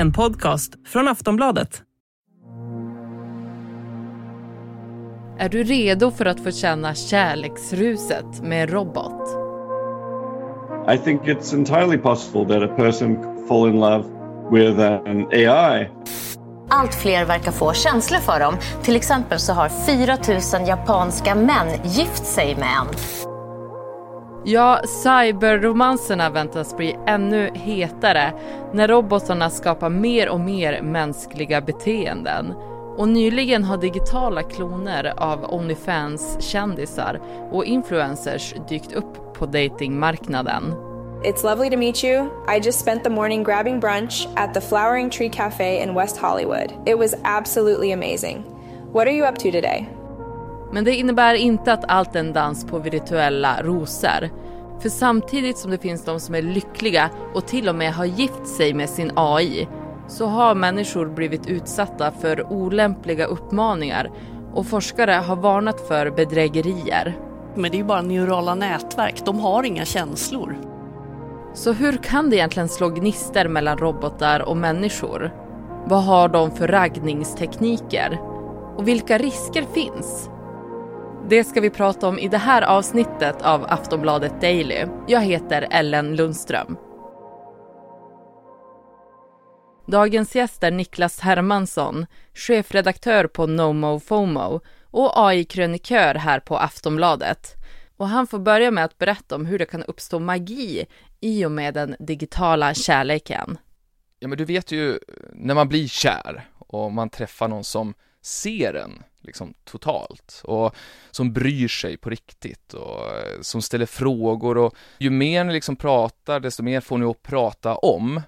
En podcast från Aftonbladet. Är du redo för att få känna kärleksruset med en robot? I think it's entirely possible that a person could fall in love with an AI. Allt fler verkar få känslor för dem. Till exempel så har 4 000 japanska män gift sig med en. Ja, cyberromanserna väntas bli ännu hetare när robotarna skapar mer och mer mänskliga beteenden. Och nyligen har digitala kloner av Onlyfans-kändisar och influencers dykt upp på datingmarknaden. It's lovely to meet you. I just spent the morning grabbing brunch at the Flowering Tree Cafe in West Hollywood. It was absolutely amazing. What are you up to today? Men det innebär inte att allt är en dans på virtuella rosor. För samtidigt som det finns de som är lyckliga och till och med har gift sig med sin AI så har människor blivit utsatta för olämpliga uppmaningar och forskare har varnat för bedrägerier. Men det är ju bara neurala nätverk, de har inga känslor. Så hur kan det egentligen slå gnister mellan robotar och människor? Vad har de för raggningstekniker? Och vilka risker finns? Det ska vi prata om i det här avsnittet av Aftonbladet Daily. Jag heter Ellen Lundström. Dagens gäst är Niklas Hermansson, chefredaktör på NoMoFomo och AI-krönikör här på Aftonbladet. Och han får börja med att berätta om hur det kan uppstå magi i och med den digitala kärleken. Ja, men du vet ju när man blir kär och man träffar någon som ser en liksom totalt och som bryr sig på riktigt och eh, som ställer frågor och ju mer ni liksom pratar desto mer får ni att prata om.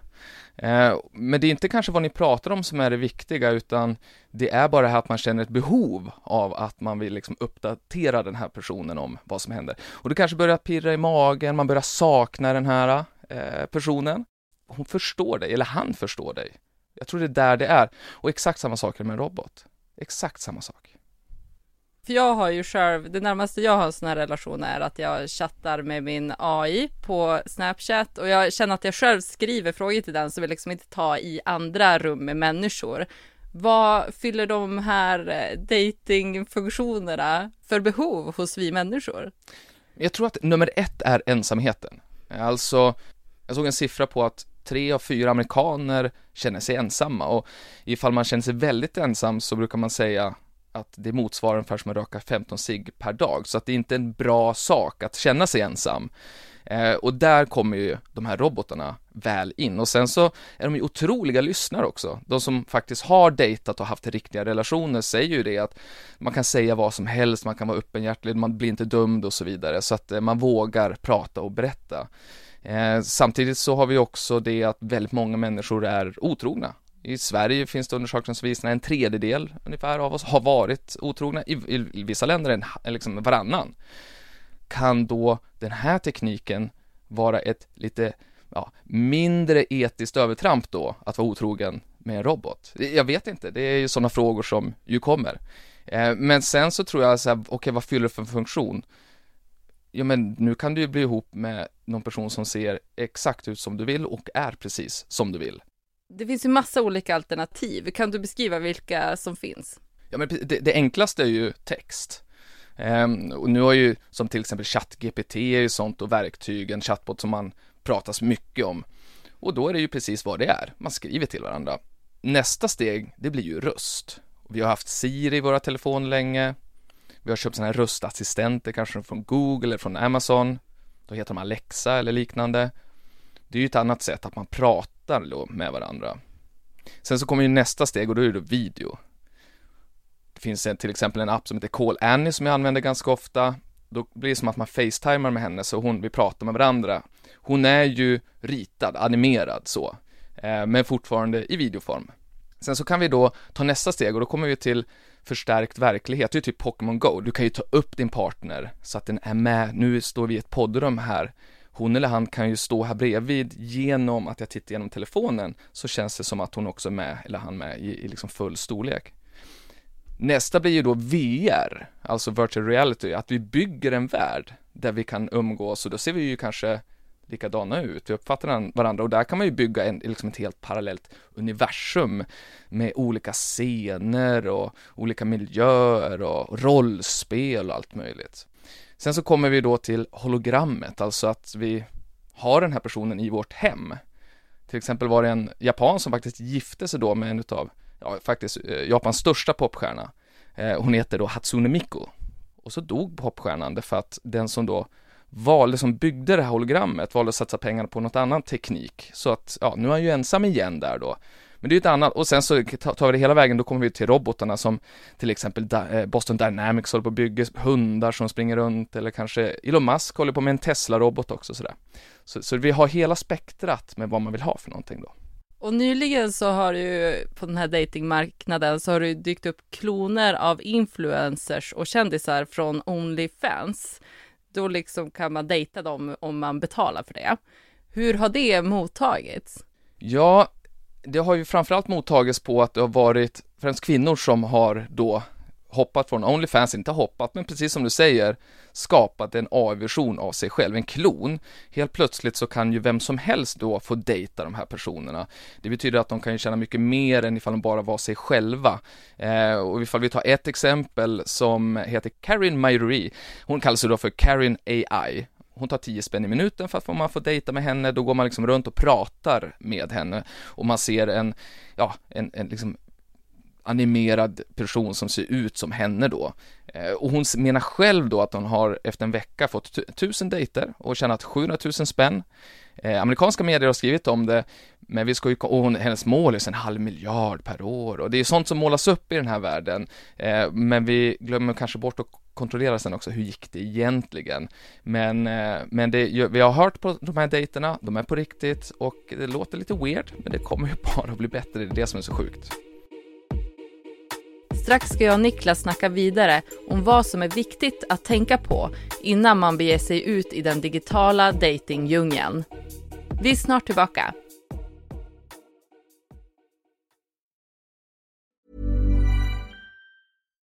Eh, men det är inte kanske vad ni pratar om som är det viktiga utan det är bara det här att man känner ett behov av att man vill liksom uppdatera den här personen om vad som händer. Och det kanske börjar pirra i magen, man börjar sakna den här eh, personen. Hon förstår dig, eller han förstår dig. Jag tror det är där det är. Och exakt samma sak är med en robot. Exakt samma sak. För jag har ju själv, det närmaste jag har en sån här relation är att jag chattar med min AI på Snapchat och jag känner att jag själv skriver frågor till den som vill liksom inte ta i andra rum med människor. Vad fyller de här eh, datingfunktionerna för behov hos vi människor? Jag tror att nummer ett är ensamheten. Alltså, jag såg en siffra på att tre av fyra amerikaner känner sig ensamma och ifall man känner sig väldigt ensam så brukar man säga att det motsvarar ungefär som att röka 15 cigg per dag, så att det är inte en bra sak att känna sig ensam. Eh, och där kommer ju de här robotarna väl in och sen så är de ju otroliga lyssnare också. De som faktiskt har dejtat och haft riktiga relationer säger ju det att man kan säga vad som helst, man kan vara öppenhjärtig, man blir inte dömd och så vidare, så att eh, man vågar prata och berätta. Eh, samtidigt så har vi också det att väldigt många människor är otrogna. I Sverige finns det undersökningar som visar att en tredjedel ungefär av oss har varit otrogna. I, i, i vissa länder är en, liksom varannan. Kan då den här tekniken vara ett lite ja, mindre etiskt övertramp då, att vara otrogen med en robot? Jag vet inte, det är ju sådana frågor som ju kommer. Eh, men sen så tror jag så här, okej okay, vad fyller det för funktion? ja men nu kan du ju bli ihop med någon person som ser exakt ut som du vill och är precis som du vill. Det finns ju massa olika alternativ. Kan du beskriva vilka som finns? Ja men det, det enklaste är ju text. Um, och nu har ju som till exempel ChatGPT är ju sånt och verktyg, en chatbot som man pratas mycket om. Och då är det ju precis vad det är, man skriver till varandra. Nästa steg, det blir ju röst. Vi har haft Siri i våra telefoner länge, vi har köpt sådana här röstassistenter, kanske från Google eller från Amazon. Då heter de Alexa eller liknande. Det är ju ett annat sätt att man pratar då med varandra. Sen så kommer ju nästa steg och då är det video. Det finns till exempel en app som heter Call Annie som jag använder ganska ofta. Då blir det som att man facetimar med henne så hon, vi pratar med varandra. Hon är ju ritad, animerad så, eh, men fortfarande i videoform. Sen så kan vi då ta nästa steg och då kommer vi till förstärkt verklighet, det är typ Pokémon Go. Du kan ju ta upp din partner så att den är med. Nu står vi i ett poddrum här. Hon eller han kan ju stå här bredvid genom att jag tittar genom telefonen så känns det som att hon också är med, eller han med, i, i liksom full storlek. Nästa blir ju då VR, alltså virtual reality, att vi bygger en värld där vi kan umgås och då ser vi ju kanske likadana ut, vi uppfattar varandra och där kan man ju bygga en, liksom ett helt parallellt universum med olika scener och olika miljöer och rollspel och allt möjligt. Sen så kommer vi då till hologrammet, alltså att vi har den här personen i vårt hem. Till exempel var det en japan som faktiskt gifte sig då med en utav, ja faktiskt eh, Japans största popstjärna. Eh, hon heter då Hatsune Miku. Och så dog popstjärnan därför att den som då valde, som byggde det här hologrammet, valde att satsa pengarna på något annan teknik. Så att, ja, nu är han ju ensam igen där då. Men det är ju ett annat, och sen så tar vi det hela vägen, då kommer vi till robotarna som till exempel eh, Boston Dynamics håller på att bygga, hundar som springer runt eller kanske Elon Musk håller på med en Tesla-robot också sådär. Så, så vi har hela spektrat med vad man vill ha för någonting då. Och nyligen så har ju på den här datingmarknaden så har det dykt upp kloner av influencers och kändisar från Onlyfans. Då liksom kan man dejta dem om man betalar för det. Hur har det mottagits? Ja, det har ju framförallt mottagits på att det har varit främst kvinnor som har då hoppat från Onlyfans, inte hoppat, men precis som du säger, skapat en AI-version av sig själv, en klon. Helt plötsligt så kan ju vem som helst då få dejta de här personerna. Det betyder att de kan ju tjäna mycket mer än ifall de bara var sig själva. Eh, och ifall vi tar ett exempel som heter Karin Myrie, hon kallas ju då för Karin AI hon tar 10 spänn i minuten för att man får dejta med henne, då går man liksom runt och pratar med henne och man ser en, ja, en, en liksom animerad person som ser ut som henne då. Eh, och hon menar själv då att hon har efter en vecka fått tusen dejter och tjänat 700 000 spänn. Eh, amerikanska medier har skrivit om det, men vi ska ju, och hon, hennes mål är en halv miljard per år och det är sånt som målas upp i den här världen. Eh, men vi glömmer kanske bort att kontrollera sen också, hur gick det egentligen? Men, eh, men det, vi har hört på de här dejterna, de är på riktigt och det låter lite weird, men det kommer ju bara att bli bättre, det är det som är så sjukt. Strax ska jag och Niklas snacka vidare om vad som är viktigt att tänka på innan man beger sig ut i den digitala datingdjungeln. Vi är snart tillbaka.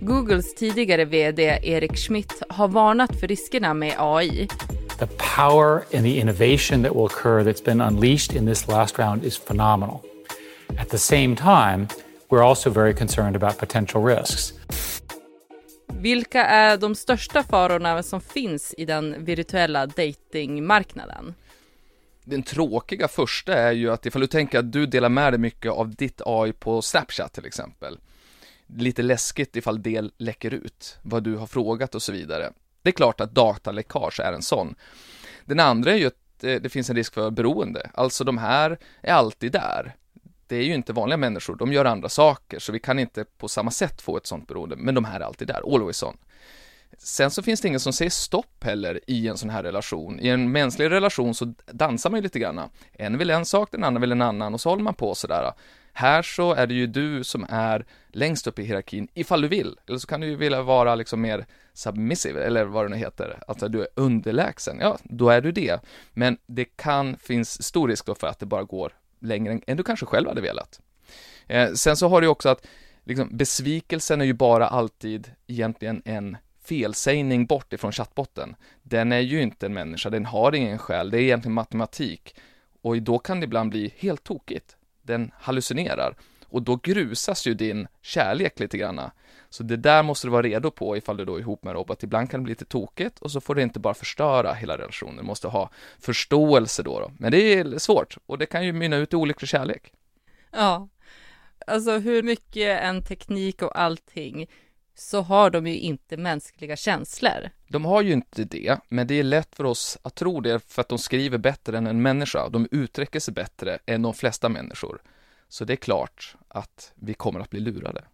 Googles tidigare VD Erik Schmidt har varnat för riskerna med AI The power and the innovation that will occur that's been unleashed in this last round is phenomenal. At the same time, we're also very concerned about potential risks. Vilka är de största farorna som finns i den virtuella datingmarknaden? Den tråkiga första är ju att ifall du tänker att du delar med dig mycket av ditt AI på Snapchat till exempel. Lite läskigt ifall det läcker ut, vad du har frågat och så vidare. Det är klart att dataläckage är en sån. Den andra är ju att eh, det finns en risk för beroende, alltså de här är alltid där. Det är ju inte vanliga människor, de gör andra saker, så vi kan inte på samma sätt få ett sånt beroende, men de här är alltid där, always on. Sen så finns det ingen som säger stopp heller i en sån här relation. I en mänsklig relation så dansar man ju lite grann. En vill en sak, den andra vill en annan och så håller man på sådär. Här så är det ju du som är längst upp i hierarkin ifall du vill. Eller så kan du ju vilja vara liksom mer submissive, eller vad det nu heter. Alltså du är underlägsen. Ja, då är du det. Men det kan finnas stor risk då för att det bara går längre än du kanske själv hade velat. Eh, sen så har du ju också att liksom, besvikelsen är ju bara alltid egentligen en felsägning bort ifrån chattbotten. Den är ju inte en människa, den har ingen själ, det är egentligen matematik. Och då kan det ibland bli helt tokigt. Den hallucinerar. Och då grusas ju din kärlek lite granna. Så det där måste du vara redo på ifall du då är ihop med en robot. Ibland kan det bli lite tokigt och så får det inte bara förstöra hela relationen. Du måste ha förståelse då, då. Men det är svårt och det kan ju mynna ut i olycklig kärlek. Ja, alltså hur mycket en teknik och allting så har de ju inte mänskliga känslor. De har ju inte det, men det är lätt för oss att tro det för att de skriver bättre än en människa. De uttrycker sig bättre än de flesta människor. Så det är klart att vi kommer att bli lurade.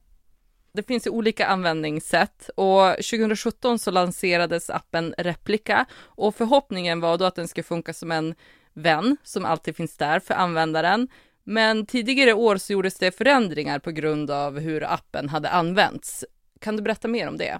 Det finns ju olika användningssätt och 2017 så lanserades appen Replika och förhoppningen var då att den skulle funka som en vän som alltid finns där för användaren. Men tidigare år så gjordes det förändringar på grund av hur appen hade använts. Kan du berätta mer om det?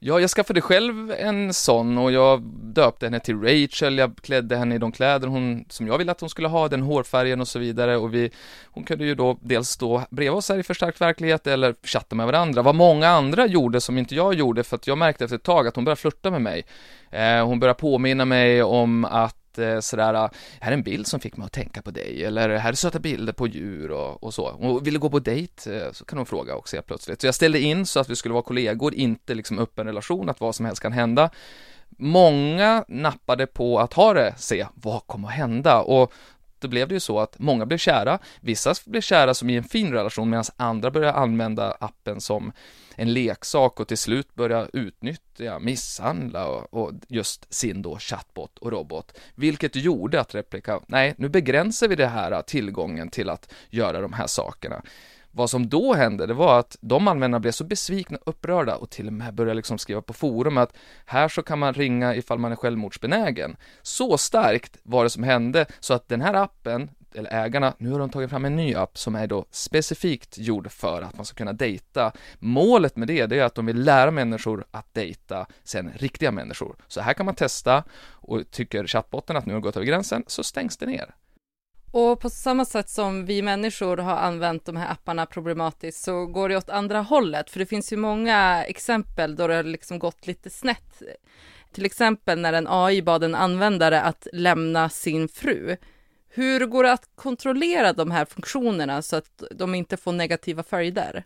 Ja, jag skaffade själv en sån och jag döpte henne till Rachel, jag klädde henne i de kläder hon, som jag ville att hon skulle ha, den hårfärgen och så vidare och vi, hon kunde ju då dels stå bredvid oss här i förstärkt verklighet eller chatta med varandra. Vad många andra gjorde som inte jag gjorde, för att jag märkte efter ett tag att hon började flirta med mig. Eh, hon började påminna mig om att Eh, sådär, eh, här är en bild som fick mig att tänka på dig, eller här är söta bilder på djur och, och så. Och ville gå på dejt, eh, så kan hon fråga också helt plötsligt. Så jag ställde in så att vi skulle vara kollegor, inte liksom öppen relation, att vad som helst kan hända. Många nappade på att ha det, se vad kommer att hända och då blev det ju så att många blev kära, vissa blev kära som i en fin relation medan andra började använda appen som en leksak och till slut börja utnyttja, misshandla och, och just sin då chatbot och robot, vilket gjorde att Replika, nej, nu begränsar vi det här tillgången till att göra de här sakerna. Vad som då hände, det var att de användarna blev så besvikna och upprörda och till och med började liksom skriva på forum att här så kan man ringa ifall man är självmordsbenägen. Så starkt var det som hände så att den här appen, eller ägarna, nu har de tagit fram en ny app som är då specifikt gjord för att man ska kunna dejta. Målet med det, det är att de vill lära människor att dejta sen riktiga människor. Så här kan man testa och tycker chattbotten att nu har gått över gränsen så stängs det ner. Och på samma sätt som vi människor har använt de här apparna problematiskt så går det åt andra hållet, för det finns ju många exempel då det har liksom gått lite snett. Till exempel när en AI bad en användare att lämna sin fru. Hur går det att kontrollera de här funktionerna så att de inte får negativa följder?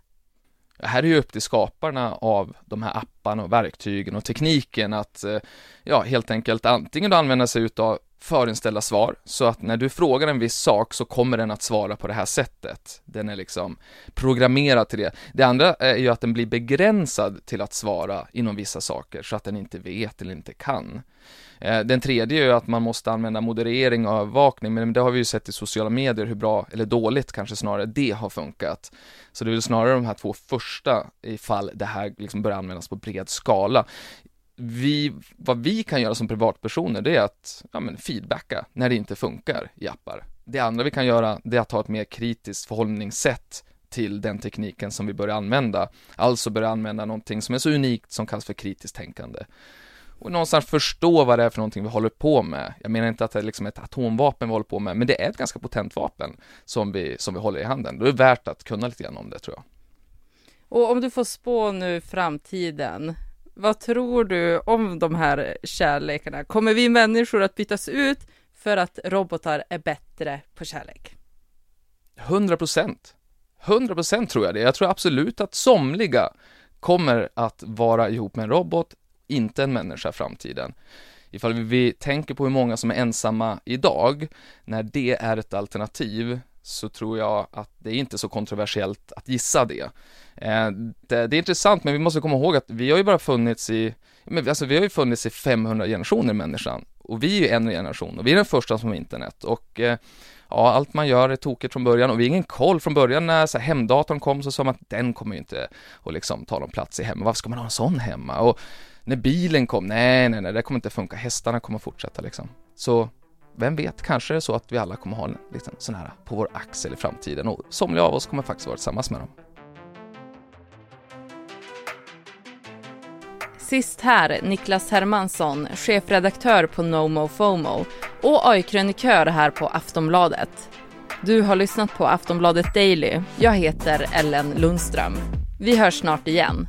här är ju upp till skaparna av de här apparna och verktygen och tekniken att, eh, ja, helt enkelt antingen använda sig utav förinställda svar, så att när du frågar en viss sak så kommer den att svara på det här sättet. Den är liksom programmerad till det. Det andra är ju att den blir begränsad till att svara inom vissa saker, så att den inte vet eller inte kan. Eh, den tredje är ju att man måste använda moderering och övervakning, men det har vi ju sett i sociala medier hur bra, eller dåligt kanske snarare, det har funkat. Så det är väl snarare de här två första ifall det här liksom börjar användas på bred skala vi, vad vi kan göra som privatpersoner, det är att ja, men feedbacka när det inte funkar i appar. Det andra vi kan göra, det är att ha ett mer kritiskt förhållningssätt till den tekniken som vi börjar använda. Alltså börja använda någonting som är så unikt som kallas för kritiskt tänkande. Och någonstans förstå vad det är för någonting vi håller på med. Jag menar inte att det är liksom ett atomvapen vi håller på med, men det är ett ganska potent vapen som vi, som vi håller i handen. Det är värt att kunna lite grann om det tror jag. Och om du får spå nu framtiden, vad tror du om de här kärlekarna? Kommer vi människor att bytas ut för att robotar är bättre på kärlek? 100 procent. 100 procent tror jag det. Jag tror absolut att somliga kommer att vara ihop med en robot, inte en människa i framtiden. Ifall vi tänker på hur många som är ensamma idag, när det är ett alternativ, så tror jag att det är inte så kontroversiellt att gissa det. Eh, det, det, är intressant, men vi måste komma ihåg att vi har ju bara funnits i, men alltså vi har ju funnits i 500 generationer människan och vi är ju en generation och vi är den första som har internet och eh, ja, allt man gör är tokigt från början och vi har ingen koll från början när så här, hemdatorn kom så sa man att den kommer ju inte att liksom ta någon plats i hemmet, varför ska man ha en sån hemma? Och när bilen kom, nej, nej, nej, det kommer inte funka, hästarna kommer fortsätta liksom. Så vem vet, kanske är det så att vi alla kommer ha en liten sån här på vår axel i framtiden och somliga av oss kommer faktiskt vara tillsammans med dem. Sist här, Niklas Hermansson, chefredaktör på NoMo FOMO och AI-krönikör här på Aftonbladet. Du har lyssnat på Aftonbladet Daily. Jag heter Ellen Lundström. Vi hörs snart igen.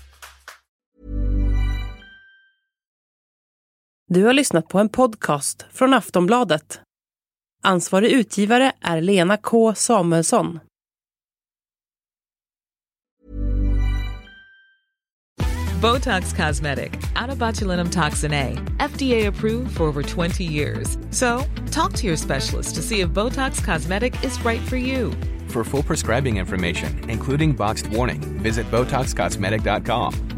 Du har lyssnat på en podcast från Aftonbladet. Ansvarig utgivare är Lena K Samuelsson. Botox Cosmetic, botulinum toxin A, FDA approved for over 20 years. So, talk to your specialist to see if Botox Cosmetic is right for you. For full prescribing information, including boxed warning, visit BotoxCosmetic.com